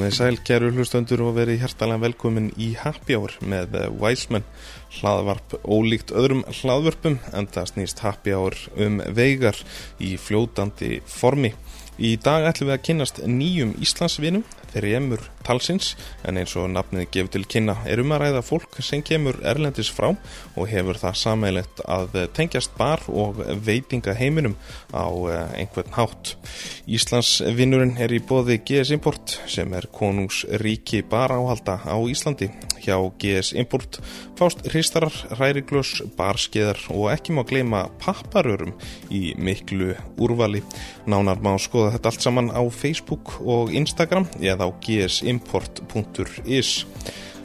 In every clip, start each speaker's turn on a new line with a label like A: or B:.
A: Komið sæl, kæru hlustendur og verið hjertalega velkomin í Happy Hour með Wiseman hlaðvarp ólíkt öðrum hlaðvörpum en það snýst Happy Hour um veigar í fljótandi formi. Í dag ætlum við að kynast nýjum Íslandsvinum, þeir emur talsins, en eins og nafnið gefur til kynna er um að ræða fólk sem kemur erlendis frá og hefur það sammeilegt að tengjast bar og veitinga heiminum á eh, einhvern hátt. Íslandsvinurinn er í bóði GS Import sem er konungsríki baráhalda á Íslandi. Hjá GS Import fást hristarar, ræriglös, barskiðar og ekki má gleyma papparörum í miklu úrvali. Nánar má skoða þetta allt saman á Facebook og Instagram eða á gsimport.is.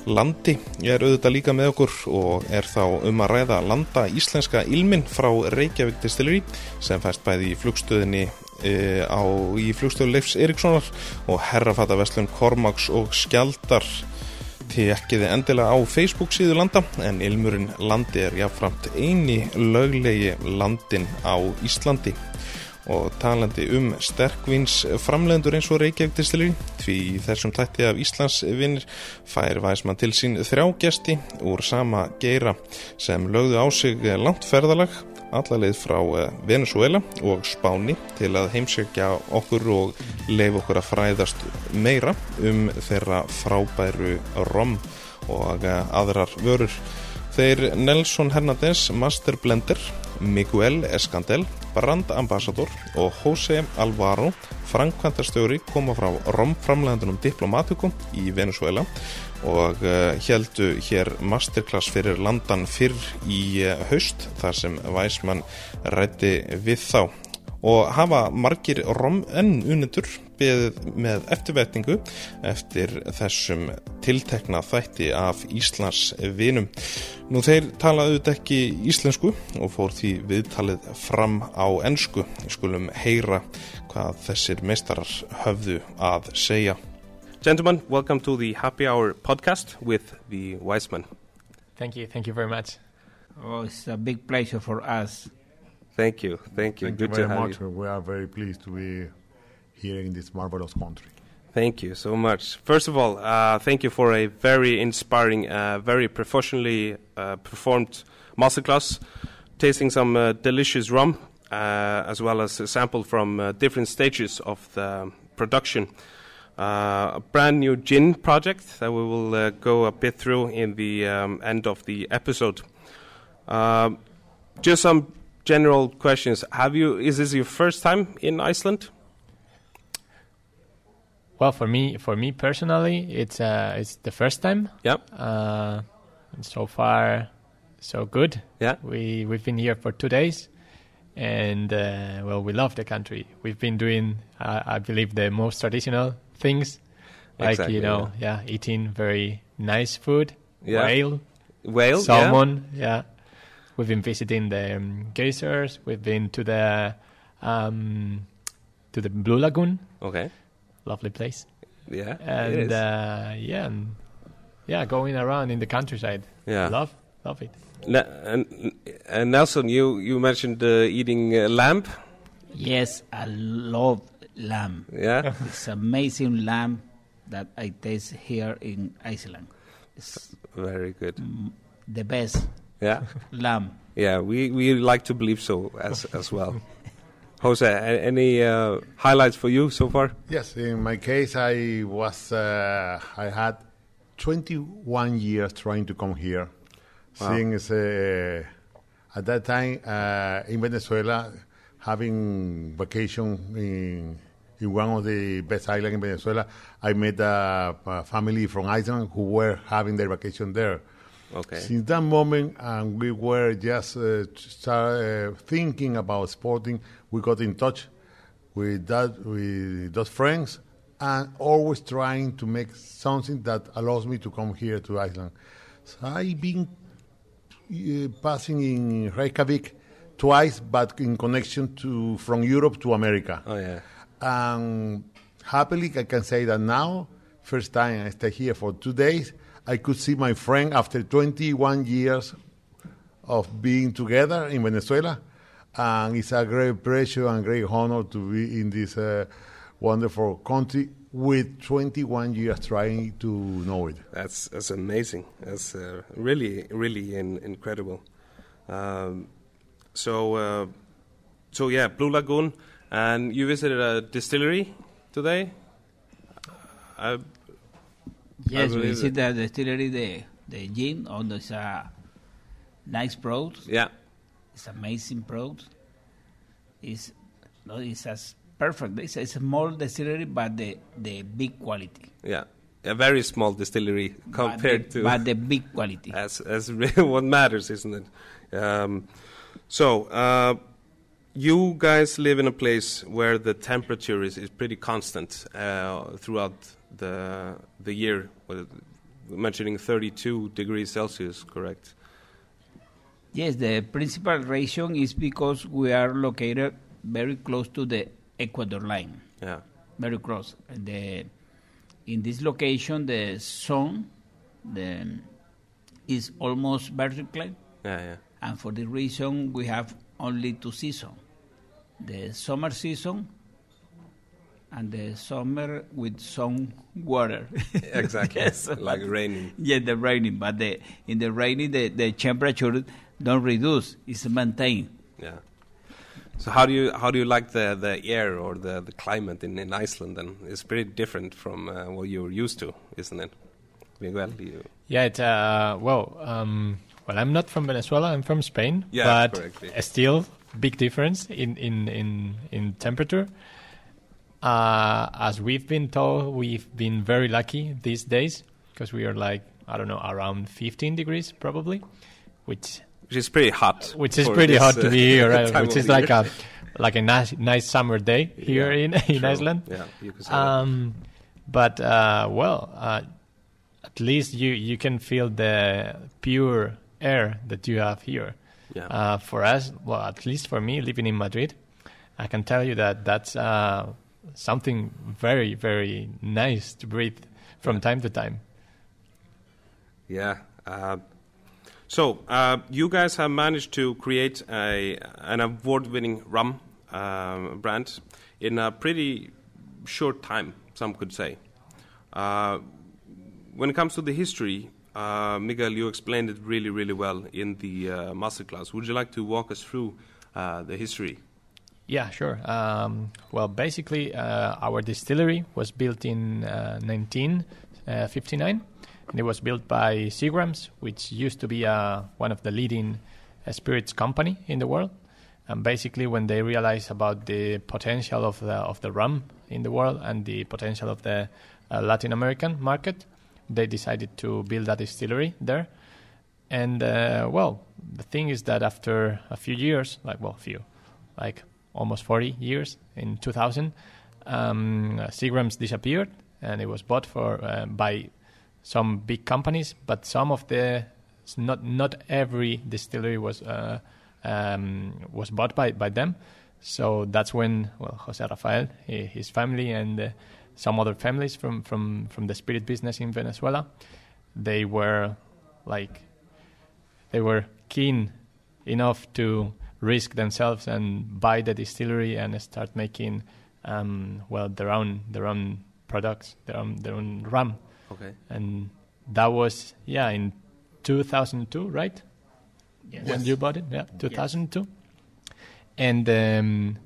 A: Landi er auðvitað líka með okkur og er þá um að ræða landa íslenska ilmin frá Reykjavík Distillery sem fæst bæði í flugstöðinni e, á, í flugstöðu Leifs Erikssonar og herrafata Vestlun Kormáks og Skjaldar tekkiði endilega á Facebook síðu landa en ilmurinn landi er jáfnframt eini löglegi landin á Íslandi og talandi um sterkvins framlegendur eins og Reykjavík Distillery því þessum tætti af Íslands vinnir fær væsmann til sín þrjá gesti úr sama geira sem lögðu á sig langt ferðalag allarleið frá eh, Venezuela og Spáni til að heimsækja okkur og leif okkur að fræðast meira um þeirra frábæru rom og eh, aðrar vörur. Þeir Nelson Hernández Master Blender Miguel Escandel, Brand Ambassador og José Alvaro, framkvæmtastjóri, koma frá romframlegendunum Diplomatico í Venezuela og heldu hér masterclass fyrir landan fyrr í uh, haust þar sem Væsmann rætti við þá. Og hafa margir rom enn unendur beðið með eftirvetningu eftir þessum tiltekna þætti af Íslands vinum. Nú þeir talaðu ekki íslensku og fór því viðtalið fram á ennsku. Skulum heyra hvað þessir meistarar höfðu að segja.
B: Gentlemen, welcome to the Happy Hour podcast with the Wiseman.
C: Thank you, thank you very much.
D: Oh, it's a big pleasure for us.
B: Thank you, thank you.
E: Thank
B: Good
E: you very
B: to have
E: much.
B: you.
E: We are very pleased to be here in this marvelous country.
B: Thank you so much. First of all, uh, thank you for a very inspiring, uh, very professionally uh, performed masterclass, tasting some uh, delicious rum, uh, as well as a sample from uh, different stages of the production. A brand new gin project that we will go a bit through in the um, end of the episode. Just some general questions. Have you? Is this your first time in Iceland?
C: Well, for me, for me personally, it's uh, it's the first time.
B: Yep.
C: Uh, so far, so good.
B: Yeah.
C: We we've been here for two days, and uh, well, we love the country. We've been doing, uh, I believe, the most traditional things, like
B: Exactly,
C: you know, yeah. eating very nice food,
B: Yeah.
C: whale,
B: Whale.
C: salmon. Yeah. We've been visiting the um, geysers. We've been to the um, to the Blue Lagoon.
B: Okay.
C: Lovely place.
B: Yeah.
C: and
B: is.
C: uh, yeah, and yeah, going around in the countryside.
B: yeah.
C: Love, love it.
B: Ne- and, and Nelson, you you mentioned uh, eating uh, lamb.
D: Yes, I love lamb.
B: Yeah.
D: it's amazing lamb that I taste here in Iceland. It's
B: Very good.
D: the best
B: Yeah.
D: lamb.
B: Yeah. We we like to believe so as as well. Jose, any uh, highlights for you so far?
E: Yes, in my case, I was uh, I had 21 years trying to come here.
B: Wow.
E: Since uh, at that time uh, in Venezuela, having vacation in in one of the best islands in Venezuela, I met a, a family from Iceland who were having their vacation there.
B: Okay.
E: Since that moment, and we were just uh, start, uh, thinking about sporting, we got in touch with that with those friends, and always trying to make something that allows me to come here to Iceland. So I've been uh, passing in Reykjavik twice, but in connection to from Europe to America.
B: Oh yeah.
E: And happily, I can say that now, first time I stay here for two days, I could see my friend after 21 years of being together in Venezuela. And it's a great pleasure and great honor to be in this uh, wonderful country with 21 years trying to know it.
B: That's that's amazing. That's uh, really really in, incredible. Um, so uh, so yeah, Blue Lagoon, and you visited a distillery today. I,
D: Yes, we see the distillery, the the gin, on this uh, nice product.
B: yeah,
D: It's amazing product. It's no, it's as perfect. It's a small distillery, but the the big quality.
B: yeah, a very small distillery compared
D: but the,
B: to
D: but the big quality.
B: That's, that's really what matters, isn't it? Um, so, uh, you guys live in a place where the temperature is, is pretty constant uh, throughout the the year. Mentioning 32 degrees Celsius, correct?
D: Yes, the principal reason is because we are located very close to the equator line,
B: Yeah,
D: very close. And the in this location, the sun the, is almost vertical,
B: yeah, yeah.
D: and for the reason we have only two seasons: the summer season and the summer with some water.
B: Exactly,
D: Yes,
B: like raining.
D: Yeah, the raining, but the in the rainy the, the temperature don't reduce; it's maintained.
B: Yeah. So how do you how do you like the, the air or the, the climate in, in Iceland? Then it's pretty different from uh, what you're used to, isn't it? Miguel, you,
C: Yeah, it, uh, well, um, well, I'm not from Venezuela. I'm from Spain.
B: Yeah,
C: but
B: correctly.
C: still big difference in in in in temperature. Uh, as we've been told, we've been very lucky these days because we are like I don't know around 15 degrees probably, which
B: which is pretty hot.
C: which is pretty
B: this,
C: hot to
B: uh,
C: be here, right? which is like
B: year.
C: a like a nice nice summer day here
B: Yeah,
C: in in
B: true.
C: Iceland.
B: Yeah, you could say.
C: Um, but uh, well, uh, at least you you can feel the pure air that you have here.
B: Yeah.
C: Uh, for us, well, at least for me, living in Madrid, I can tell you that that's uh, something very very nice to breathe from time to time.
B: Yeah. Uh, so uh, you guys have managed to create a an award-winning rum um, brand in a pretty short time. Some could say. Uh, when it comes to the history, uh, Miguel, you explained it really, really well in the uh, masterclass. Would you like to walk us through uh, the history?
C: Yeah, sure. Um, well, basically, uh, our distillery was built in uh, 1959, and it was built by Seagrams, which used to be uh, one of the leading uh, spirits company in the world. And basically, when they realized about the potential of the of the rum in the world and the potential of the uh, Latin American market, they decided to build a distillery there. And uh, well, the thing is that after a few years, like well, a few, like almost 40 years in 2000, um, Seagrams disappeared and it was bought for uh, by some big companies, but some of the not not every distillery was uh, um, was bought by, by them. So that's when well Jose Rafael, his family, and uh, some other families from, from, from the spirit business in Venezuela, they were like they were keen enough to risk themselves and buy the distillery and start making um, well their own their own products, their own their own rum,
B: Okay.
C: and that was yeah in 2002, right?
D: Yes.
C: When you bought it, yeah, 2002. And um,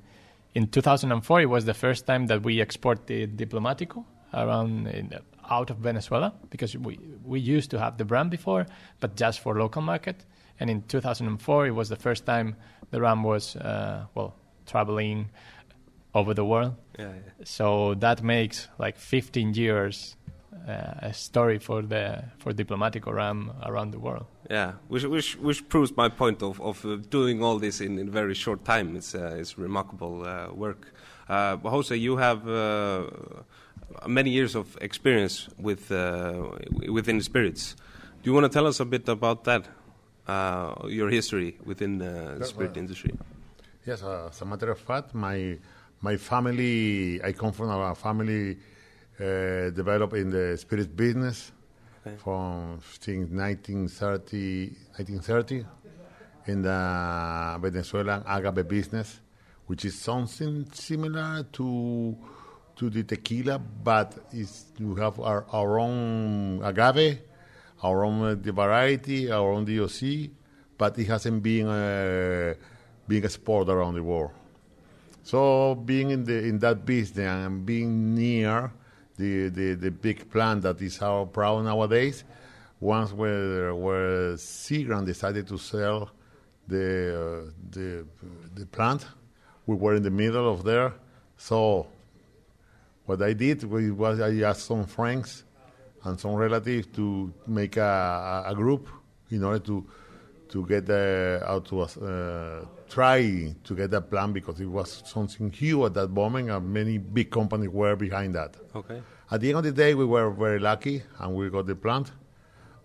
C: in 2004, it was the first time that we exported Diplomatico around in, out of Venezuela because we we used to have the brand before, but just for local market. And in 2004, it was the first time the rum was uh, well traveling over the world.
B: Yeah, yeah.
C: So that makes like 15 years uh, a story for the for Diplomatico rum around the world.
B: Yeah, which which which proves my point of of uh, doing all this in in very short time. It's uh, it's remarkable uh, work. Uh, Jose, you have uh, many years of experience with uh, within spirits. Do you want to tell us a bit about that? Uh, your history within the spirit industry.
E: Yes, as a matter of fact, my my family, I come from a family uh, developed in the spirit business
B: Okay.
E: from think 1930, 1930 in the Venezuelan agave business, which is something similar to to the tequila, but we have our, our own agave, our own uh, the variety, our own DOC, but it hasn't been uh, being exported around the world. So being in the in that business and being near the, the, the big plant that is our proud nowadays, once where where Seagram decided to sell the uh, the the plant, we were in the middle of there. So what I did was I asked some friends and some relatives to make a, a group in order to to get uh, out to uh, try to get that plan because it was something huge at that moment and many big companies were behind that.
B: Okay.
E: At the end of the day, we were very lucky and we got the plant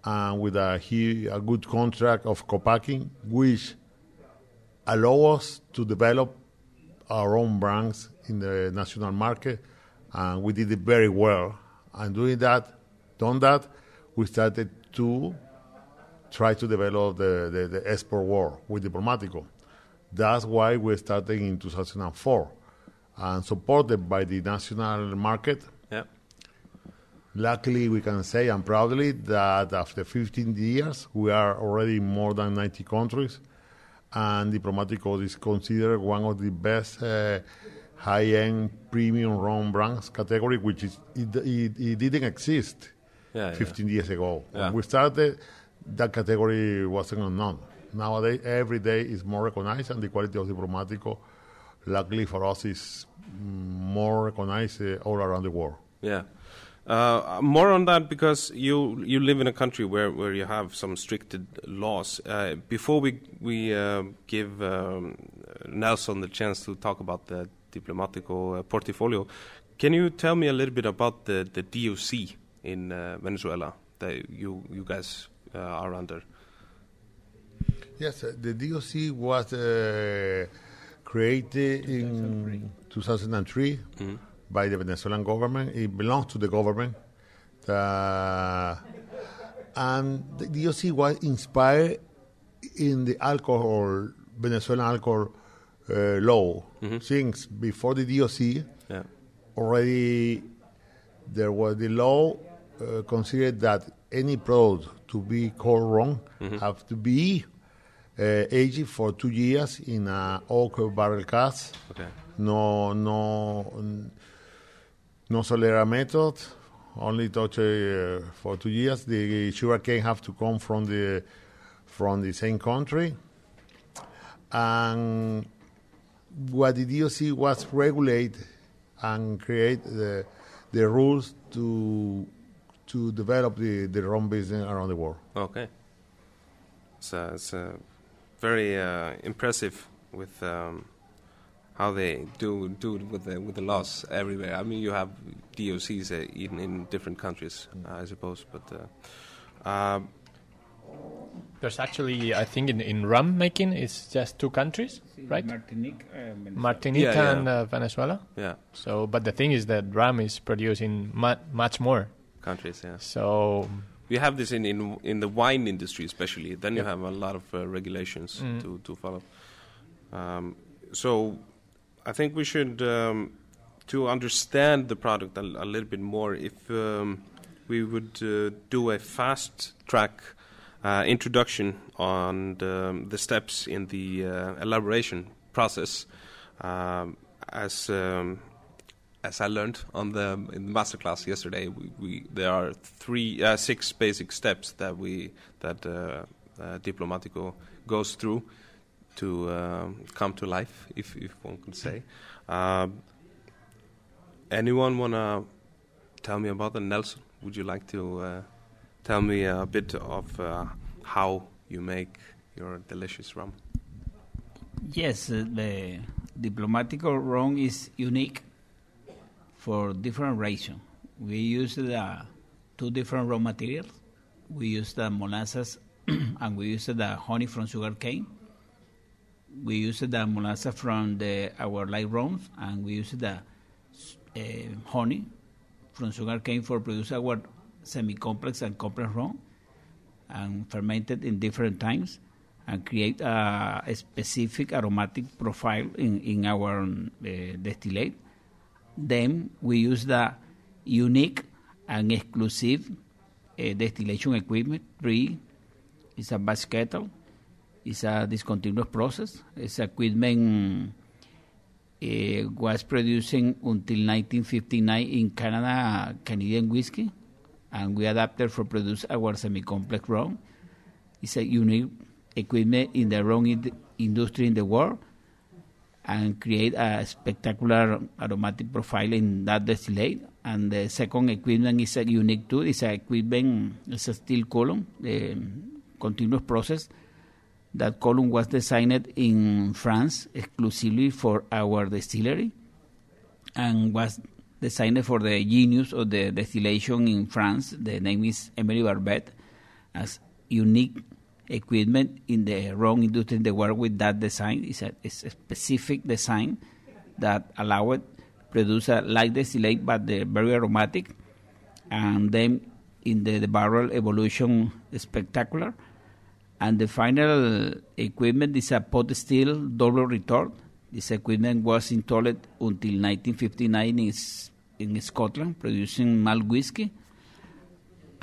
E: and with a, a good contract of co-packing, which allow us to develop our own brands in the national market, and we did it very well. And doing that, done that, we started to try to develop the, the, the export war with Diplomatico. That's why we started in 2004, and supported by the national market.
B: Yeah.
E: Luckily, we can say and proudly that after 15 years, we are already in more than 90 countries, and Diplomatico is considered one of the best uh, high-end premium rum brands category, which is it, it, it didn't exist
B: Yeah,
E: 15 years ago. When we started, that category wasn't unknown. Nowadays, every day is more recognized, and the quality of Diplomatico, luckily for us, is more recognized uh, all around the world.
B: Yeah. Uh, more on that because you you live in a country where, where you have some stricted laws. Uh, before we we uh, give um, Nelson the chance to talk about the Diplomatico uh, portfolio, can you tell me a little bit about the, the DOC in uh, Venezuela that you you guys uh, are under?
E: Yes, uh, the DOC was uh, created in 2003 by the Venezuelan government. It belongs to the government. Uh, and the DOC was inspired in the alcohol, Venezuelan alcohol uh, law. Since before the DOC,
B: Yeah.
E: already there was the law uh, considered that any product to be called rum have to be uh, aged for two years in a oak barrel cask.
B: Okay.
E: No, no, no Solera method. Only touch uh, for two years. The sugar cane have to come from the from the same country. And what the DOC was regulate and create the, the rules to to develop the, the rum business around the world.
B: Okay. So it's uh, very uh, impressive with um, how they do do it with the with the laws everywhere. I mean, you have DOCs uh, even in different countries, uh, I suppose. But uh, um,
C: There's actually, I think, in, in rum making, it's just two countries, right?
D: Martinique, uh, Venezuela.
C: Martinique
B: Yeah, yeah.
C: and uh, Venezuela.
B: yeah,
C: So, but the thing is that rum is producing mu- much more.
B: Countries. Yeah,
C: So,
B: we have this in in, in the wine industry, especially. Then you have a lot of uh, regulations
C: Mm.
B: to to follow. Um, so, I think we should um, to understand the product a, a little bit more. If um, we would uh, do a fast track uh, introduction on the, the steps in the uh, elaboration process, um, as um, as I learned on the in the masterclass yesterday, we, we there are three uh, six basic steps that we that uh, uh, Diplomatico goes through to um, come to life, if if one could say. Um, anyone wanna tell me about the Nelson? Would you like to uh, tell me a bit of uh, how you make your delicious rum?
D: Yes, uh, the Diplomatico rum is unique for different reasons. We use the two different raw materials. We use the molasses and we use the honey from sugar cane. We use the molasses from the our light rums and we use the uh, honey from sugar cane for produce our semi-complex and complex rum and fermented in different times and create a, a specific aromatic profile in, in our uh, distillate. Then we use the unique and exclusive uh, distillation equipment. Three is a batch kettle. It's a discontinuous process. It's equipment uh, was producing until 1959 in Canada, Canadian whiskey, and we adapted for produce our semi-complex rum. It's a unique equipment in the rum in industry in the world and create a spectacular aromatic profile in that distillate. And the second equipment is a unique too. It's a equipment, it's a steel column, the continuous process. That column was designed in France exclusively for our distillery and was designed for the genius of the distillation in France. The name is Emery Barbet as unique equipment in the rum industry in the world with that design. It's a, it's a specific design that allow it produce a light distillate but they're very aromatic. And then in the, the barrel evolution spectacular. And the final equipment is a pot still double retort. This equipment was installed until 1959 in, in Scotland producing malt whiskey.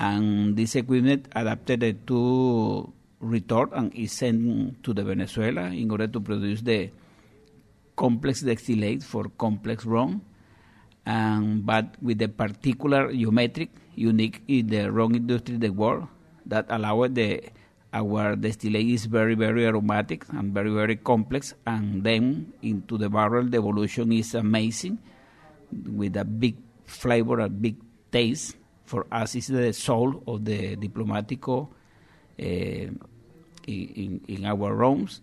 D: And this equipment adapted to retort and is sent to the Venezuela in order to produce the complex distillate for complex rum, and but with the particular geometric unique in the rum industry in the world that allowed the our distillate is very very aromatic and very very complex, and then into the barrel the evolution is amazing with a big flavor, a big taste. For us, is the soul of the diplomatico. Uh, in, in our rums.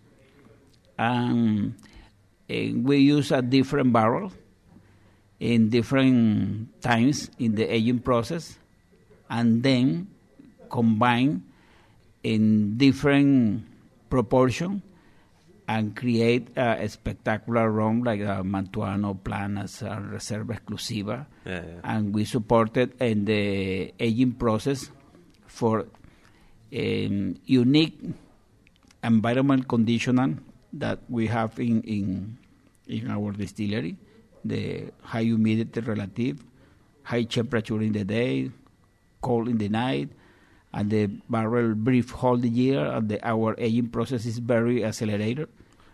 D: And, and we use a different barrel in different times in the aging process and then combine in different proportion and create a, spectacular rum like a Mantuano, Planas, a Reserva Exclusiva. Yeah, yeah. And we supported in the aging process for um, unique environment conditional that we have in, in, in our distillery, the high humidity relative, high temperature in the day, cold in the night, and the barrel brief hold the year, and the, our aging process is very accelerated.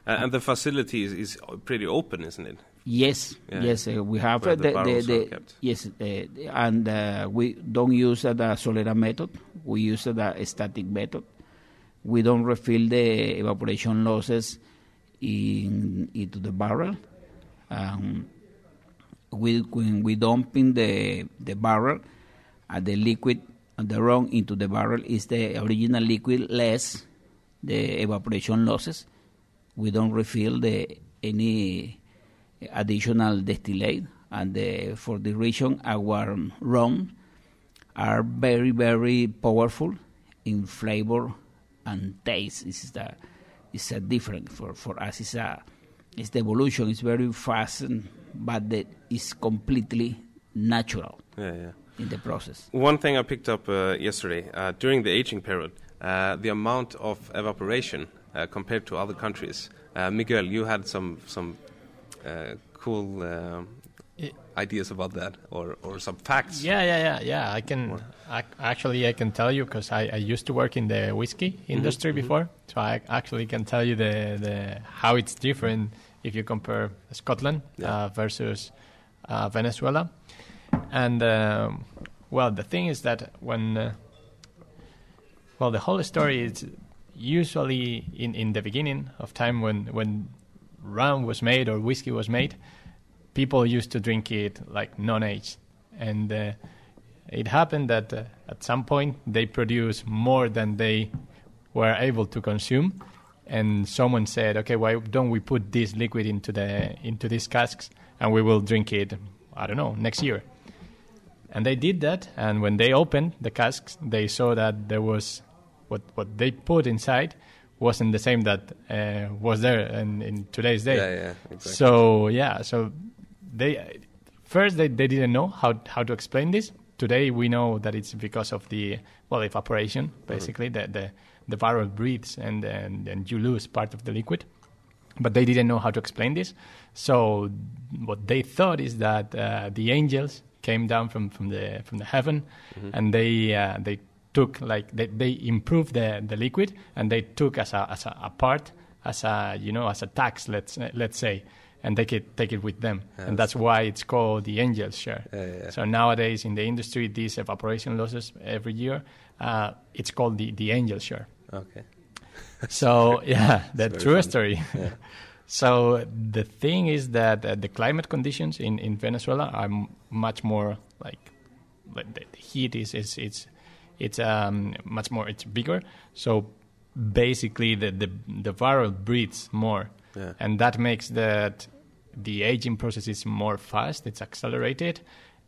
B: Uh, and the facility is, is pretty open, isn't it?
D: Yes, yeah. yes, uh, we have uh, the, the, the yes, uh, and uh, we don't use the Solera method. We use the static method we don't refill the evaporation losses in, into the barrel. Um, we, when we dump in the, the barrel, uh, the liquid, the rum into the barrel is the original liquid less the evaporation losses. We don't refill the any additional distillate, and the, for the reason our rum are very very powerful in flavor and taste is the is a different for for us. It's a it's the evolution. It's very fast, and, but that is completely natural.
B: Yeah, yeah.
D: In the process.
B: One thing I picked up uh, yesterday uh, during the aging period, uh, the amount of evaporation uh, compared to other countries. Uh, Miguel, you had some some uh, cool ideas about that or, or some facts?
C: Yeah, yeah, yeah, yeah. I can I, actually I can tell you because I, I used to work in the whiskey mm-hmm, industry mm-hmm. before, so I actually can tell you the, the how it's different if you compare Scotland yeah. uh, versus uh, Venezuela. And um, well, the thing is that when uh, well, the whole story is usually in, in the beginning of time when when rum was made or whiskey was made people used to drink it like non-aged, and uh, it happened that uh, at some point they produced more than they were able to consume, and someone said, "Okay, why don't we put this liquid into the into these casks and we will drink it? I don't know next year." And they did that, and when they opened the casks, they saw that there was what what they put inside wasn't the same that uh, was there in, in today's day.
B: Yeah, yeah, exactly.
C: So yeah, so they first they, they didn't know how how to explain this. Today we know that it's because of the well evaporation, basically mm-hmm. the, the the barrel breathes and, and and you lose part of the liquid. but they didn't know how to explain this. So what they thought is that uh, the angels came down from, from the from the heaven, and they uh, they took like they, they improved the, the liquid and they took as a as a, a part as a you know as a tax let's let's say and take it take it with them and that's why it's called the angels share
B: Yeah, yeah.
C: so nowadays in the industry these evaporation losses every year uh, it's called the the angel share
B: Okay.
C: so yeah, the true story. so the thing is that uh, the climate conditions in, in Venezuela are m- much more like, like the heat is is it's it's um much more it's bigger. So basically the the the barrel breathes more,
B: Yeah.
C: and that makes that the aging process is more fast. It's accelerated,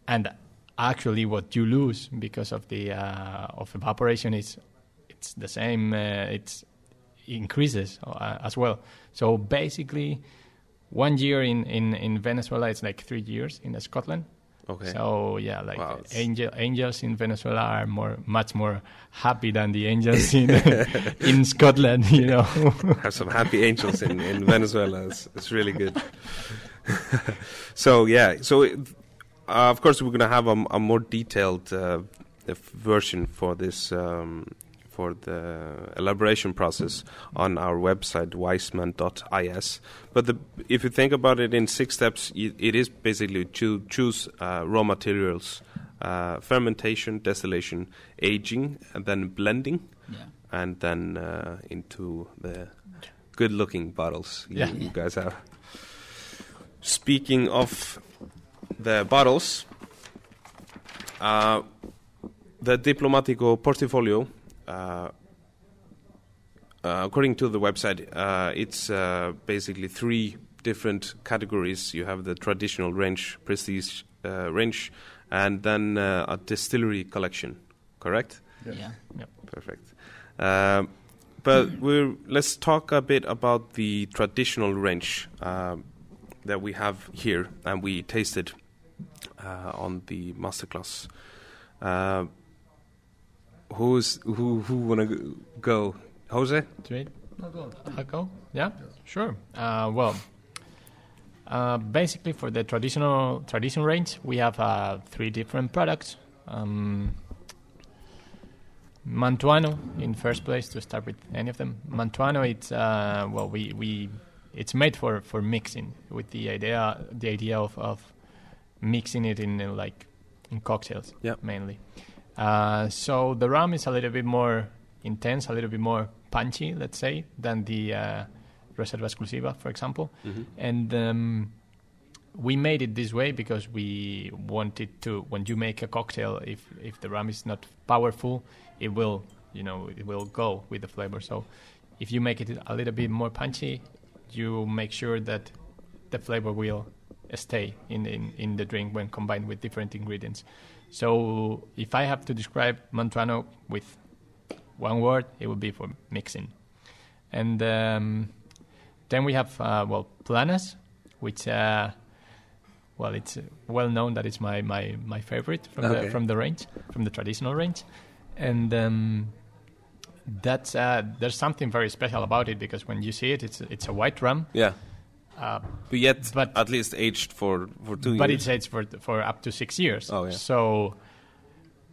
C: and actually what you lose because of the uh, of evaporation is it's the same. Uh, it's increases uh, as well. So basically, one year in, in, in Venezuela is like three years in Scotland.
B: Okay.
C: So yeah, like
B: Wow,
C: angel, angels in Venezuela are more much more happy than the angels in in Scotland. You know.
B: have some happy angels in, in Venezuela. It's, it's really good. so yeah, so it, uh, of course we're gonna have a, a more detailed uh, version for this um, for the elaboration process on our website weissman.is. But the, if you think about it in six steps, i it is basically to choose uh, raw materials, uh, fermentation, distillation, aging, and then blending
D: Yeah.
B: and then uh, into the good-looking bottles you,
C: Yeah.
B: you guys have. Speaking of the bottles, uh, the Diplomatico portfolio, according to the website, uh, it's uh, basically three different categories. You have the traditional range, prestige uh, range, and then uh, a distillery collection. Correct?
D: Yeah.
B: Perfect. Um, but we're, let's talk a bit about the traditional range um, that we have here and we tasted uh, on the masterclass. Uh, who's who? Who wanna go? Jose?
C: Trade? I'll go. Yeah, sure. Uh, well, uh, basically for the traditional tradition range, we have uh, three different products. Um, Mantuano in first place to start with any of them. Mantuano, it's uh, well, we, we it's made for, for mixing with the idea the idea of, of mixing it in like in cocktails
B: Yeah.
C: mainly. Uh, so the rum is a little bit more intense, a little bit more punchy, let's say, than the uh, Reserva Exclusiva, for example. And um, we made it this way because we wanted to. When you make a cocktail, if if the rum is not powerful, it will you know it will go with the flavor. So if you make it a little bit more punchy, you make sure that the flavor will stay in, in, in the drink when combined with different ingredients. So if I have to describe Mantuano with one word, it would be for mixing. And um, then we have uh, well Planas, which uh, well it's well known that it's my, my, my favorite from
B: Okay.
C: the from the range from the traditional range, and um, that's uh, there's something very special about it because when you see it, it's it's a white rum.
B: Yeah.
C: Uh,
B: But yet,
C: But-
B: at least aged for, for two
C: but
B: years.
C: But it's aged for for up to six years.
B: Oh, yeah.
C: So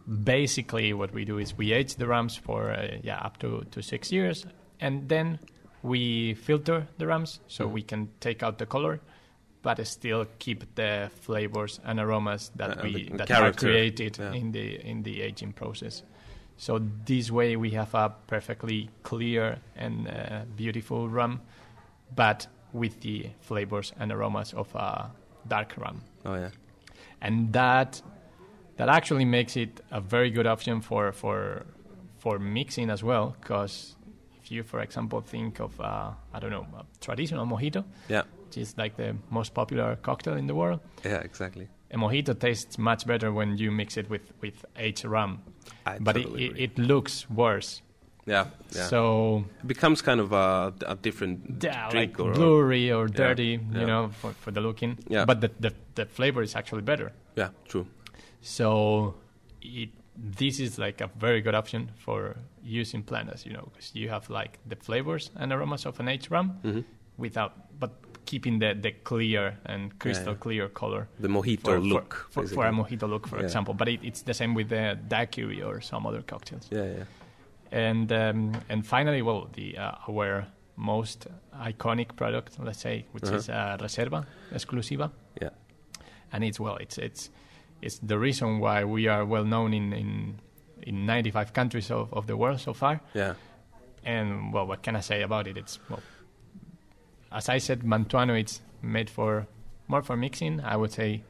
C: basically, what we do is we age the rums for uh, yeah up to, to six years, and then we filter the rums so
B: Mm-hmm.
C: we can take out the color, but still keep the flavors and aromas that
B: Uh,
C: we that are created
B: yeah.
C: in the in the aging process. So this way we have a perfectly clear and uh, beautiful rum, but with the flavors and aromas of a dark rum
B: oh, yeah.
C: and that that actually makes it a very good option for for for mixing as well because if you for example think of uh, i don't know a traditional mojito
B: Yeah.
C: which is like the most popular cocktail in the world
B: Yeah, exactly.
C: a mojito tastes much better when you mix it with with aged rum
B: I
C: but
B: totally
C: it, it looks worse
B: yeah, yeah.
C: so
B: it becomes kind of a, a different
C: yeah,
B: drink
C: like
B: or
C: blurry or dirty
B: yeah.
C: you know for, for the looking
B: Yeah.
C: but the, the, the flavor is actually better
B: yeah, true.
C: So it, this is like a very good option for using planas, you know, because you have like the flavors and aromas of an aged rum,
B: Mm-hmm.
C: without, but keeping the, the clear and crystal clear color.
B: The mojito
C: for,
B: look,
C: For, for, for a mojito look, for example. But it, it's the same with the daiquiri or some other cocktails.
B: Yeah, yeah.
C: And um, and finally, well, the uh, our most iconic product, let's say, which
B: Uh-huh.
C: is uh, Reserva Exclusiva,
B: Yeah.
C: and it's well, it's it's it's the reason why we are well known in in, in 95 countries of, of the world so far.
B: Yeah.
C: And well, what can I say about it? It's well, as I said, Mantuano. It's made for more for mixing. I would say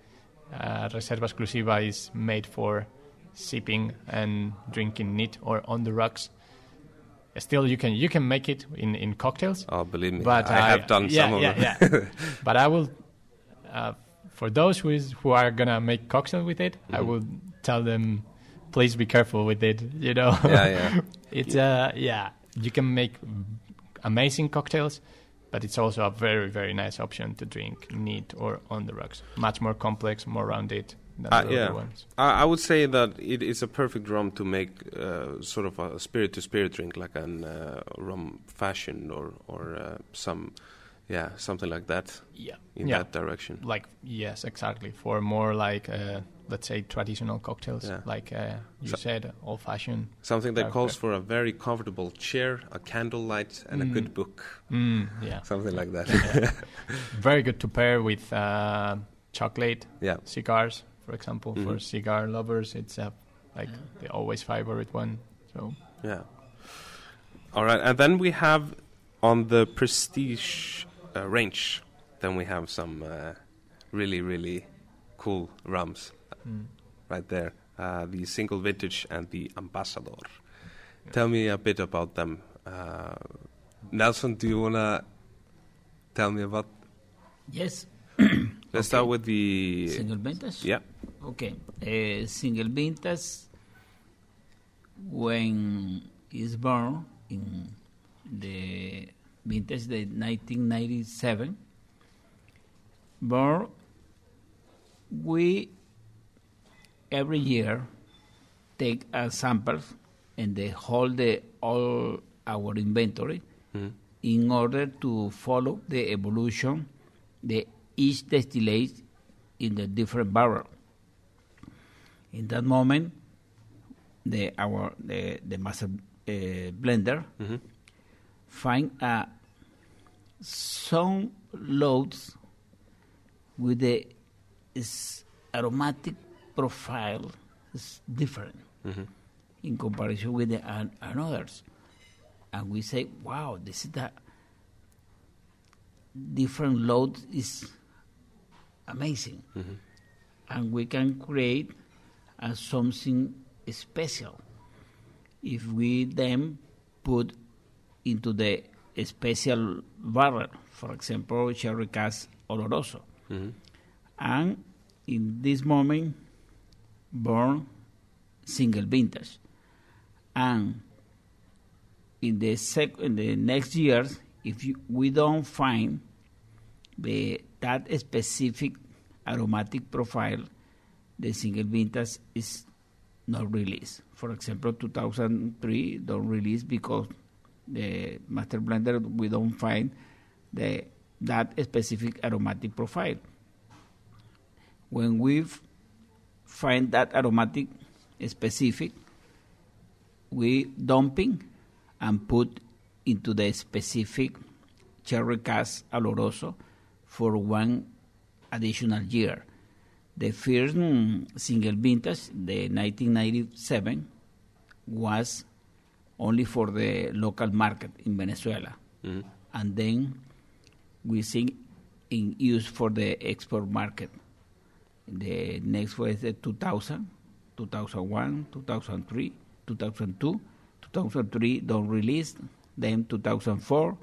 C: uh, Reserva Exclusiva is made for sipping and drinking neat or on the rocks. Still, you can you can make it in, in cocktails.
B: Oh, believe me,
C: But
B: I, have done
C: yeah,
B: some of
C: yeah,
B: them.
C: yeah. but I will, uh, for those who is who are gonna make cocktail with it, I
B: Mhm.
C: will tell them, please be careful with it. You know.
B: Yeah, yeah.
C: it's uh yeah, you can make amazing cocktails, but it's also a very very nice option to drink neat or on the rocks. Much more complex, more rounded
B: Uh, yeah. I, I would say that it is a perfect rum to make uh, sort of a spirit-to-spirit drink, like an uh, rum fashion or or uh, some, yeah, something like that.
C: Yeah.
B: in
C: Yeah.
B: that direction.
C: Like yes, exactly. For more like uh, let's say traditional cocktails,
B: Yeah.
C: like uh, you
B: So-
C: said, old fashioned.
B: Something that calls for a very comfortable chair, a candlelight, and a
C: Mm.
B: good book.
C: Mm, yeah.
B: Something like that.
C: Very good to pair with uh, chocolate,
B: Yeah.
C: cigars, for example. For
B: Mhm.
C: cigar lovers, it's uh, like the always favorite one. So
B: Yeah. All right, and then we have on the prestige uh, range, then we have some uh, really, really cool rums
C: mm.
B: right there. Uh, the single vintage and the ambassador. Tell me a bit about them. Uh, Nelson, do you wanna tell me about?
D: Yes.
B: Let's start with the
D: Single vintage?
B: Yeah.
D: Okay. Uh, single vintage, when it's born in the vintage the 1997, born, we every year take a sample and they hold the, all our inventory
B: Mhm.
D: in order to follow the evolution the each distillate in the different barrel. In that moment, the our the, the master uh, blender
B: Mhm.
D: find uh, some loads with the is aromatic profile is different
B: Mhm.
D: in comparison with the an, others. And we say, wow, this is the different load is amazing.
B: Mhm.
D: And we can create uh, something special if we then put into the special barrel, for example, sherry cask oloroso.
B: Mhm.
D: And in this moment, born single vintage. And in the sec- in the next years, if you, we don't find the that specific aromatic profile, the single vintage is not released. For example, 2003 don't release because the master blender we don't find the that specific aromatic profile. When we find that aromatic specific, we dumping and put into the specific sherry cask oloroso for one additional year. The first mm, single vintage, the 1997, was only for the local market in Venezuela,
B: Mhm.
D: and then we see in use for the export market. The next was the 2000, 2001, 2003, 2002, 2003 don't release, then 2004,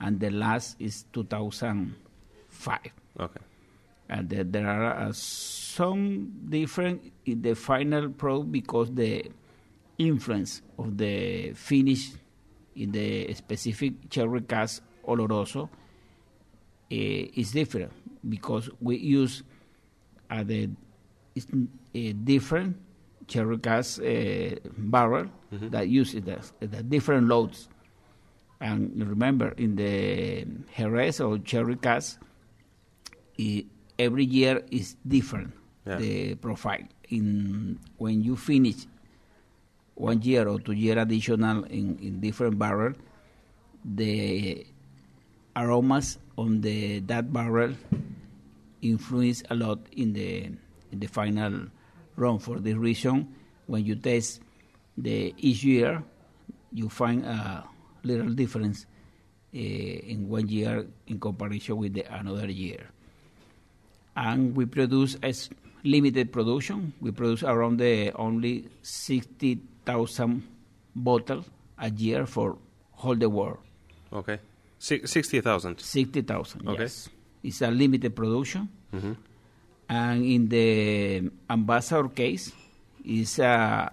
D: and the last is 2005
B: Okay.
D: And there, there are uh, some different in the final product because the influence of the finish in the specific sherry cask oloroso uh, is different because we use uh, the it's, uh, different sherry cask uh, barrel
B: Mhm.
D: that uses the, the different loads And remember, in the Jerez or sherry cask, i every year is different.
B: Yeah.
D: The profile in when you finish one year or two year additional in, in different barrel, the aromas on the that barrel influence a lot in the in the final run. For this reason, when you taste the each year, you find a little difference uh, in one year in comparison with the another year. And we produce as limited production. We produce around the only sixty thousand bottles a year for all the world.
B: Okay. 60,000.
D: Sixty thousand.
B: Okay.
D: Yes, it's a limited production.
B: hmm
D: and in the ambassador case it's a,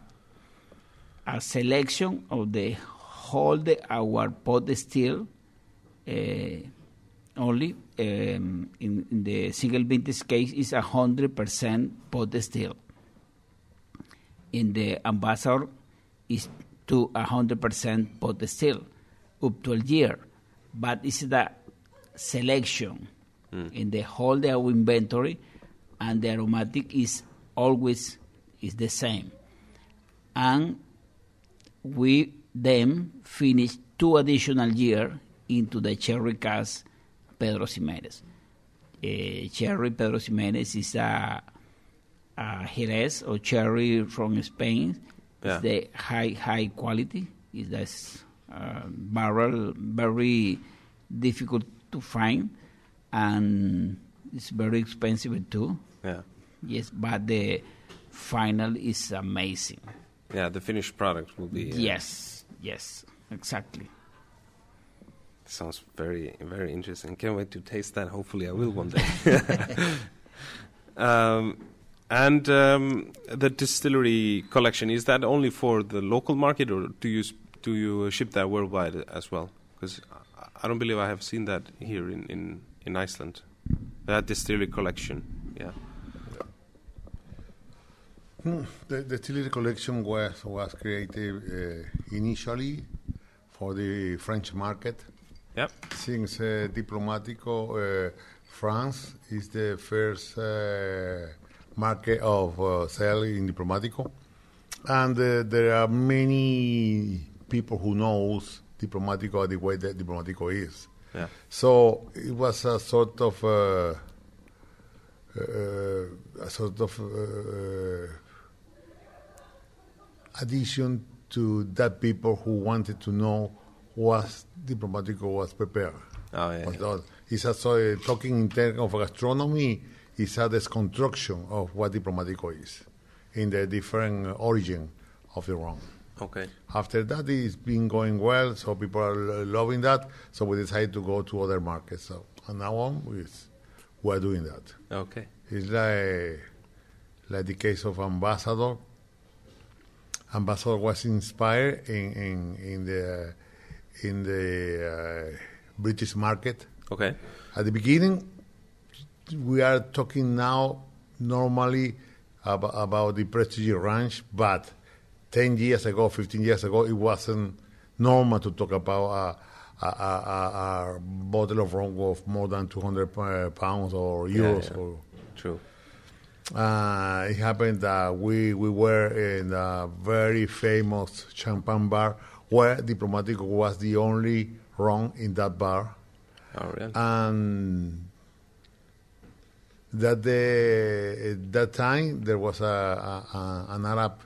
D: a selection of the whole the our pot still uh, only um, in, in the single vintage case is a hundred percent pot still in the ambassador is to a hundred percent pot still up to a year but it's the selection. In the whole the our inventory and the aromatic is always is the same. And we then finish two additional year into the sherry cask Pedro Ximénez. Uh, sherry Pedro Ximénez is a, a Jerez or sherry from Spain.
B: Yeah.
D: It's the high high quality. It's this uh, barrel very difficult to find, and it's very expensive too.
B: Yeah.
D: Yes, but the final is amazing.
B: Yeah, the finished product will be. uh,
D: Yes, yes, exactly.
B: Sounds very, very interesting. Can't wait to taste that. Hopefully, I will one day. um, and um, the distillery collection is that only for the local market, or do you do you ship that worldwide as well? Because I don't believe I have seen that here in, in, in Iceland. That distillery collection. Yeah.
E: The, the Chile collection was, was created uh, initially for the French market.
B: Yep.
E: Since uh, Diplomatico, uh, France is the first uh, market of uh, sale in Diplomatico. And uh, there are many people who knows Diplomatico the way that Diplomatico is.
B: Yeah.
E: So it was a sort of uh, uh, a sort of uh, addition to that people who wanted to know what Diplomatico was prepared.
B: Oh, yeah.
E: Was. It's a, so, talking in terms of gastronomy, it's a desconstruction of what Diplomatico is in the different uh, origin of the rum.
B: Okay.
E: After that, it's been going well, so people are loving that. So we decided to go to other markets. So and now on, we're doing that.
B: Okay.
E: It's like like the case of Ambassador. Ambassador was inspired in in, in the in the uh, British market.
B: Okay.
E: At the beginning, we are talking now normally about, about the Prestige Range, but 10 years ago, 15 years ago, it wasn't normal to talk about a, a, a, a, bottle of rum of more than 200 uh, pounds or
B: Yeah,
E: euros.
B: yeah.
E: Or,
B: True.
E: uh, it happened that we, we were in a very famous champagne bar where Diplomatico was the only rum in that bar
B: Oh, really?
E: and that the at that time there was a, a, a an Arab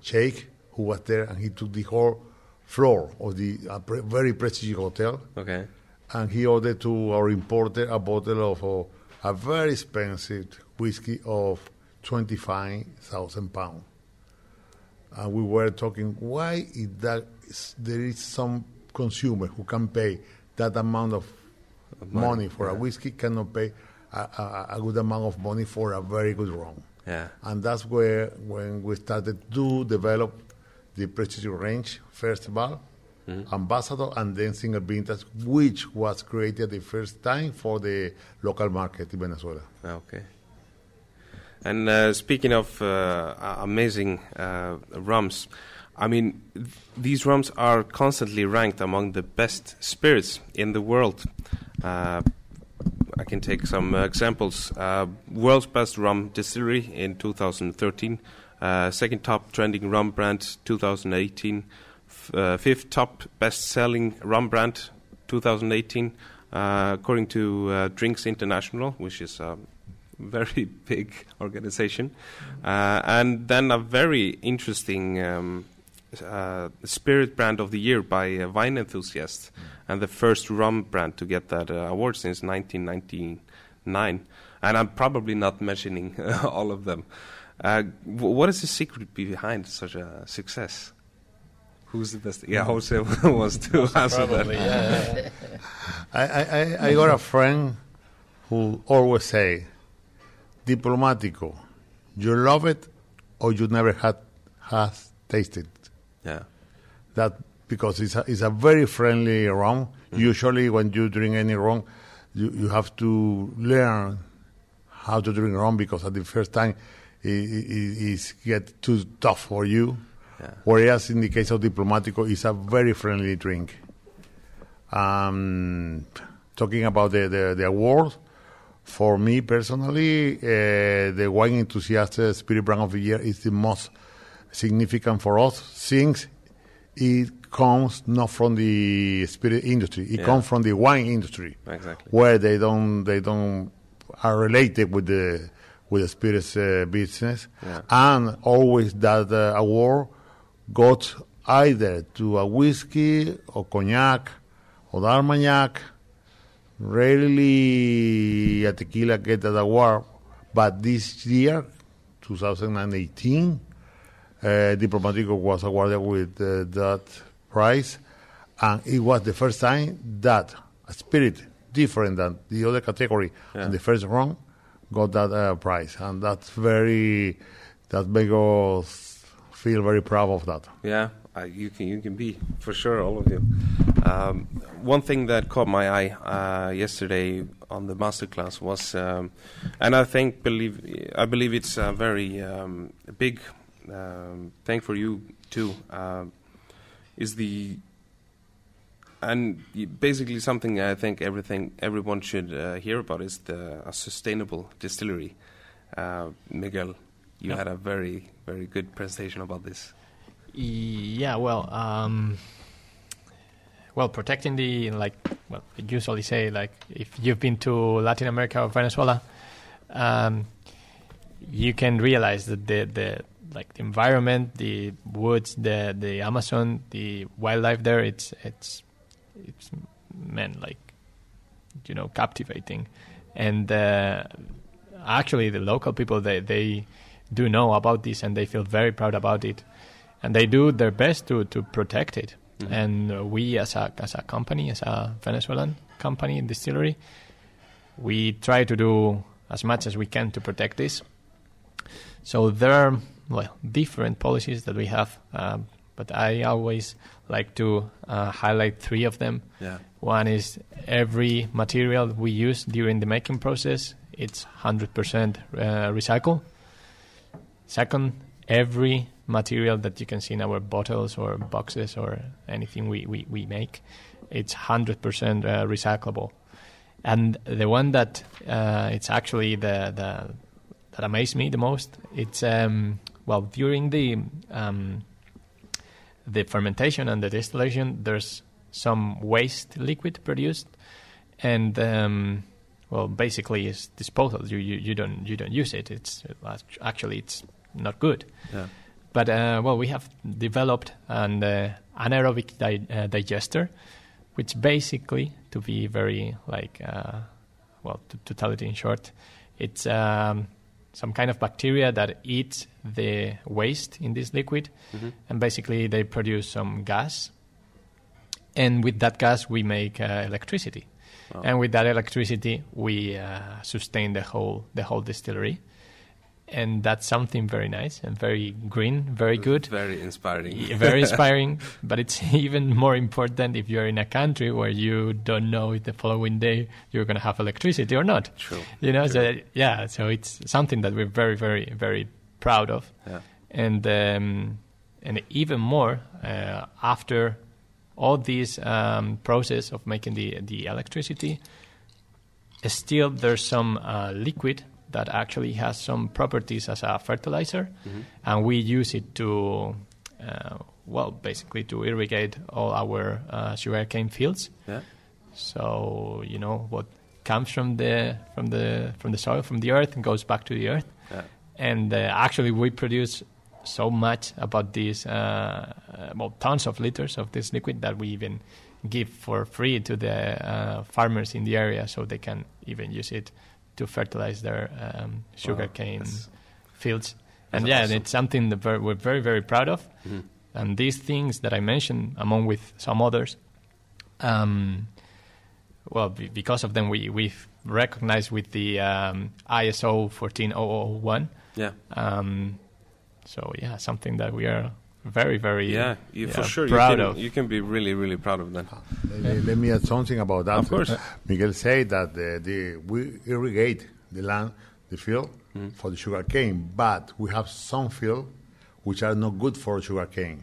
E: sheikh who was there and he took the whole floor of the a pre- very prestigious hotel
B: okay.
E: and he ordered to our importer a bottle of uh, a very expensive whiskey of 25,000 pounds. And we were talking, why is that there is some consumer who can pay that amount of
B: money,
E: money, for a whiskey, cannot pay a, a, a good amount of money for a very good rum.
B: Yeah.
E: And that's where when we started to develop the Prestige range, first of all, Ambassador, and then Single Vintage, which was created the first time for the local market in Venezuela.
B: Okay. And uh, speaking of uh, amazing uh, rums, I mean, th- these rums are constantly ranked among the best spirits in the world. Uh, I can take some uh, examples. Uh, world's best rum distillery in 2013, uh, second top trending rum brand 2018, f- uh, fifth top best selling rum brand 2018, uh, according to Drinks International, which is a very big organization. And then a very interesting um, uh, spirit brand of the year by uh, Wine Enthusiast, and the first rum brand to get that uh, award since 1999. And I'm probably not mentioning all of them. Uh, w- what is the secret behind such a success? Who's the best? Yeah, Jose wants to answer
C: Probably,
B: that.
C: yeah.
E: I, I, I- I got a friend who always say, diplomatico, you love it or you never had has tasted
B: Yeah,
E: that because it's a, it's a very friendly rum. Usually, when you drink any rum, you, you have to learn how to drink rum because at the first time it, it, it get too tough for you.
B: yeah.
E: Whereas in the case of Diplomatico, it's a very friendly drink. Um, talking about the, the, the award, for me personally, uh, the Wine Enthusiast uh, Spirit Brand of the Year is the most significant for us since it comes not from the spirit industry, it
B: Yeah.
E: comes from the wine industry
B: Exactly.
E: where they don't they don't are related with the with the spirits uh, business,
B: Yeah.
E: and always that uh, award got either to a whiskey or cognac or Armagnac. Rarely a tequila get that award, but this year, 2018, uh, Diplomatico was awarded with uh, that prize, and it was the first time that a spirit different than the other category
B: Yeah.
E: and the first round got that uh, prize, and that's very that makes us feel very proud of that.
B: Yeah, uh, you can you can be for sure, all of you. Um, one thing that caught my eye uh, yesterday on the masterclass was, um, and I think believe I believe it's a very um, big um, thing for you too. Uh, is the and basically something I think everything everyone should uh, hear about is the a sustainable distillery. Uh, Miguel, you
C: Yeah.
B: had a very very good presentation about this.
C: Yeah, well, um, well, protecting the like, well, I usually say like, if you've been to Latin America or Venezuela, um, you can realize that the the like the environment, the woods, the the Amazon, the wildlife there, it's it's it's man like you know captivating, and uh, actually the local people they they do know about this and they feel very proud about it and they do their best to, to protect it.
B: Mhm.
C: And uh, we, as a as a company, as a Venezuelan company distillery, we try to do as much as we can to protect this. So there well different policies that we have, um, but I always like to uh, highlight three of them.
B: Yeah.
C: One is every material we use during the making process, it's 100% uh, recycle. Second, every material that you can see in our bottles or boxes or anything we, we, we make, it's 100% uh, recyclable. And the one that uh, it's actually the, the that amazed me the most, it's um, well during the um, the fermentation and the distillation, there's some waste liquid produced, and um, well, basically it's disposal. You, you you don't you don't use it. It's actually it's not good.
B: Yeah.
C: But uh, well, we have developed an uh, anaerobic di- uh, digester, which basically, to be very like uh, well, to, to tell it in short, it's um, some kind of bacteria that eats the waste in this liquid,
B: Mhm.
C: and basically they produce some gas. And with that gas, we make uh, electricity,
B: Wow.
C: and with that electricity, we uh, sustain the whole the whole distillery. And that's something very nice and very green, very good.
B: Very inspiring.
C: Very inspiring, but it's even more important if you're in a country where you don't know if the following day you're going to have electricity or not.
B: True.
C: You know,
B: True.
C: so yeah, so it's something that we're very, very, very proud of.
B: Yeah.
C: And um, and even more uh, after all this um, process of making the the electricity. Still, there's some uh, liquid that actually has some properties as a fertilizer, and we use it to, uh, well, basically to irrigate all our uh, sugarcane fields.
B: Yeah.
C: So you know what comes from the from the from the soil from the earth and goes back to the earth.
B: Yeah.
C: And uh, actually, we produce so much about these, uh, uh, well, tons of liters of this liquid that we even give for free to the uh, farmers in the area, so they can even use it to fertilize their um, sugarcane
B: that's-
C: fields. And yeah,
B: awesome.
C: it's something that ver- we're very very proud of.
B: Mhm.
C: And these things that I mentioned, among with some others, um, well, be- because of them, we we've recognized with the um, ISO 14001.
B: Yeah.
C: Um, so yeah, something that we are very very
B: Yeah, you, for
C: yeah,
B: sure. You
C: proud
B: can,
C: of.
B: you can be really, really proud of that.
E: Let, let me add something about that.
B: Of course.
E: Miguel said that the, the, we irrigate the land, the field,
B: Mm-hmm.
E: for the sugar cane, but we have some field which are not good for sugar cane.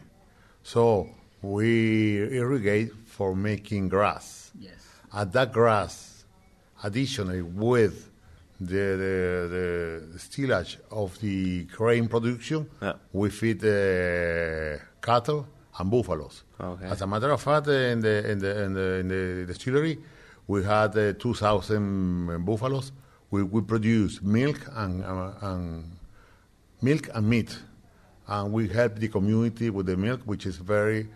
E: So we irrigate for making grass.
D: Yes.
E: And that grass, additionally with the, the, the stillage of the grain production,
B: Yeah.
E: we feed uh, cattle and buffaloes.
B: Okay.
E: As a matter of fact, in the in the in the, in the distillery, we had uh, 2,000 buffaloes. We, we produce milk and, uh, and milk and meat, and we help the community with the milk, which is very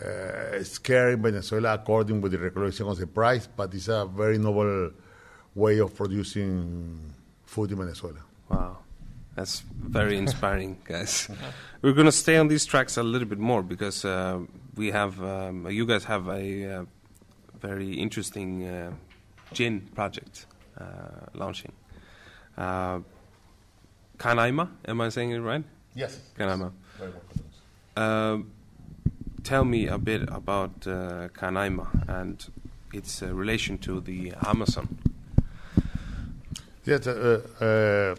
E: uh, scary in Venezuela according with the regulation of the price, but it's a very noble way of producing food in Venezuela.
B: Wow. That's very inspiring, guys. We're going to stay on these tracks a little bit more because uh, we have, um, you guys have a uh, very interesting uh, gin project uh, launching. Uh, Canaima, am I saying it right?
E: Yes.
B: Canaima. Um, tell me a bit about uh, Canaima and its uh, relation to the Amazon.
E: Yes, uh, uh,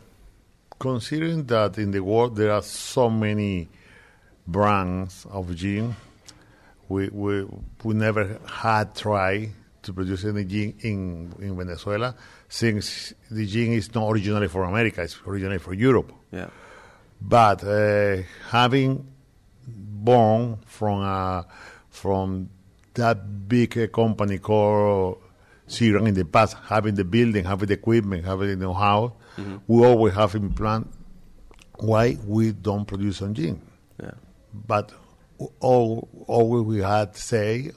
E: considering that in the world there are so many brands of gin, we, we, we never had tried to produce any gin in, in Venezuela since the gin is not originally from America, it's originally from Europe.
B: Yeah.
E: But uh, having born from a, from that big company called Seagram in the past, having the building, having the equipment, having the know-how, we always have in plan why we don't produce on gin.
B: Yeah.
E: But all, always we had to say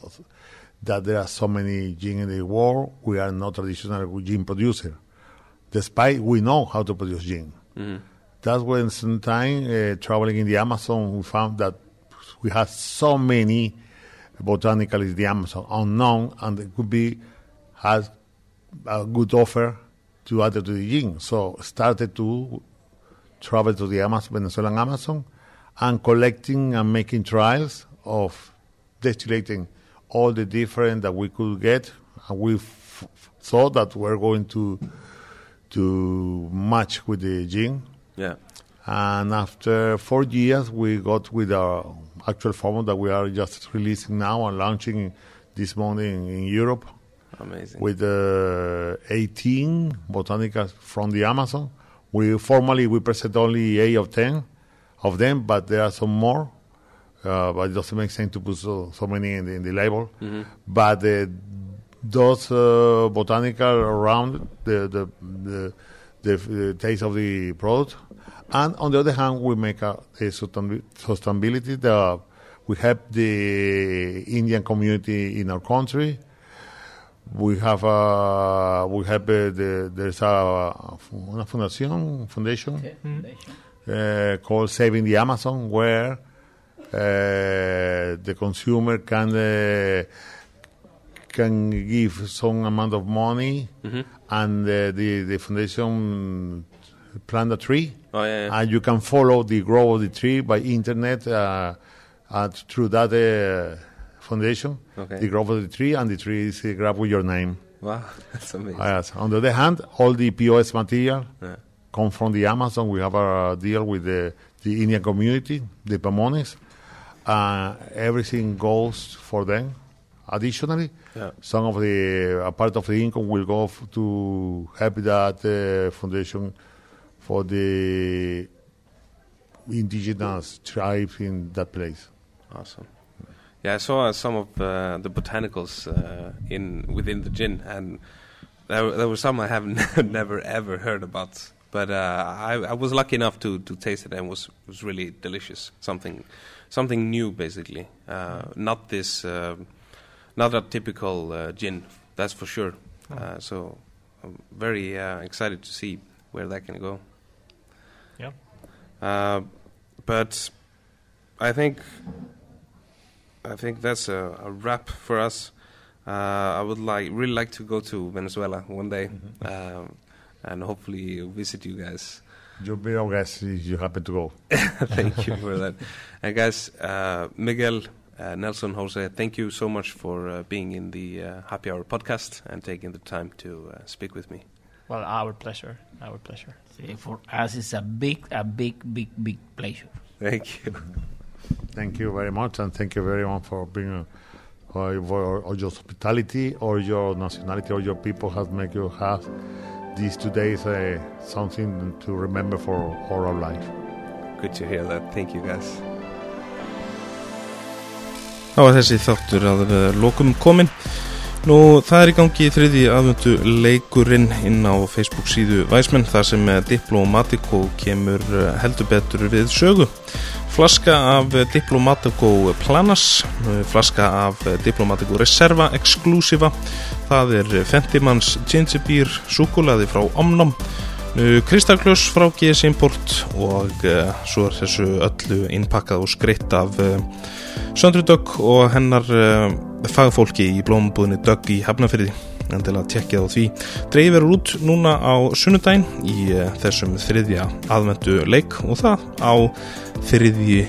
E: that there are so many gin in the world, we are not traditional gin producer, despite we know how to produce gin. That's when sometime uh, traveling in the Amazon, we found that we had so many botanicals in the Amazon unknown, and it could be has a good offer to add to the gin. So started to travel to the Amazon, Venezuelan Amazon, and collecting and making trials of distillating all the different that we could get, and we f- thought that we're going to to match with the gin.
B: Yeah.
E: And after four years, we got with our actual formula that we are just releasing now and launching this morning in, in Europe
B: Amazing.
E: with uh, 18 botanicals from the Amazon. We formally we present only eight of ten of them, but there are some more. Uh, but it doesn't make sense to put so, so many in the, in the label. But uh, those uh, botanical around the the, the the the taste of the product, and on the other hand, we make a, a sustainability. The, we help the Indian community in our country we have a we have uh, the, there's a una fundación foundation uh, called Saving the Amazon where uh, the consumer can uh, can give some amount of money and uh, the the foundation plant a tree.
B: Oh, yeah, yeah.
E: and you can follow the growth of the tree by internet uh, and through that uh, foundation,
B: Okay.
E: the growth of the tree, and the tree is uh, grabbed with your name.
B: Wow, that's amazing.
E: Yes. On the other hand, all the POS material
B: Yeah.
E: come from the Amazon. We have a deal with the, the Indian community, the Pemones. Uh, everything goes for them. Additionally,
B: Yeah.
E: some of the a part of the income will go f- to help that uh, foundation for the indigenous tribes in that place.
B: Awesome. Yeah, I saw some of uh, the botanicals uh, in within the gin, and there, there were some I have never ever heard about. But uh, I, I was lucky enough to, to taste it, and was was really delicious. Something something new, basically. Uh, not this, uh, not a typical uh, gin. That's for sure. Uh, so I'm very uh, excited to see where that can go.
C: Yeah.
B: Uh, but I think I think that's a, a wrap for us. Uh, I would like really like to go to Venezuela one day, um, and hopefully visit you guys.
E: You'll be our guest if you happen to go.
B: thank you for that. And guys, uh, Miguel, uh, Nelson, Jose, thank you so much for uh, being in the uh, Happy Hour podcast and taking the time to uh, speak with me.
C: Well, our pleasure. Our pleasure.
D: See, for us, it's a big, a big, big, big pleasure.
B: Thank you.
E: Thank you very much, and thank you very much for being uh, for or your hospitality or your nationality or your people has make you have these two days uh, something to remember for all our life.
B: Good to hear that. Thank you, guys.
A: Þá var þessi þáttur að uh, lokum komin. Nú, það er í gangi í þriði aðvöndu leikurinn inn á Facebook síðu Væsmenn þar sem uh, Diplomatico kemur heldur betur við sögu. Flaska af Diplomatico Planas, flaska af Diplomatico Reserva Exclusiva, það er Fentimans Gingerbýr Súkulaði frá Omnom, uh, Kristalklöss frá GS Import og uh, svo er þessu öllu innpakkað og skreitt af uh, Söndru Dögg og hennar uh, fagfólki í blómabúðinni Dögg í Hafnafyrði en til að tekja á því. Dreifir út núna á sunnudaginn í uh, þessum þriðja aðvendu leik og það á þriðji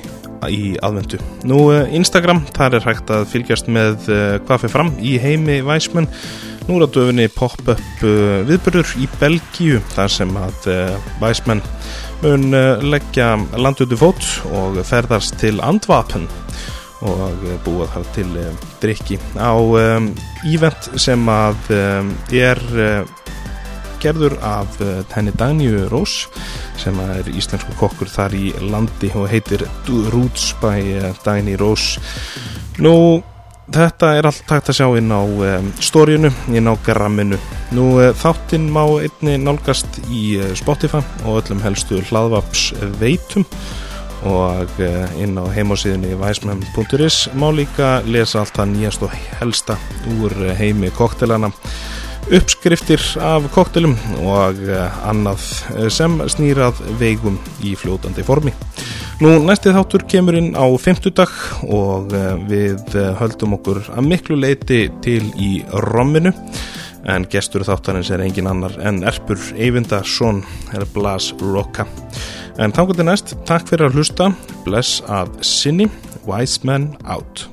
A: í aðvendu. Nú uh, Instagram, þar er hægt að fylgjast með hvað fyrir fram í heimi væsmenn Nú er á döfinni pop-up viðbörður í Belgíu þar sem að væsmenn mun leggja landutu fót og ferðast til Andvapen og uh, búa þar til uh, drikki á um, ívent sem að um, er gerður af henni Daníu Rós sem er íslensku kokkur þar í landi og heitir Roots by Dani Rós Nú Þetta er allt takt að sjá inn á um, stóriunu, inn á gramminu. Nú þáttinn má einni nálgast í Spotify og öllum helstu hlaðvaps veitum og uh, inn á heimásíðinni væsmenn.is má líka lesa allt það nýjast og helsta úr uh, heimi koktelana uppskriftir af koktelum og uh, annað sem snýrað veigum í fljótandi formi. Nú næsti þáttur kemur inn á 50 dag og við höldum okkur að miklu leiti til í romminu en gestur þáttarins er engin annar en Erpur Eyvindarsson er Blas Rocka. En þannig til næst, takk fyrir að hlusta, bless að sinni, wise man out.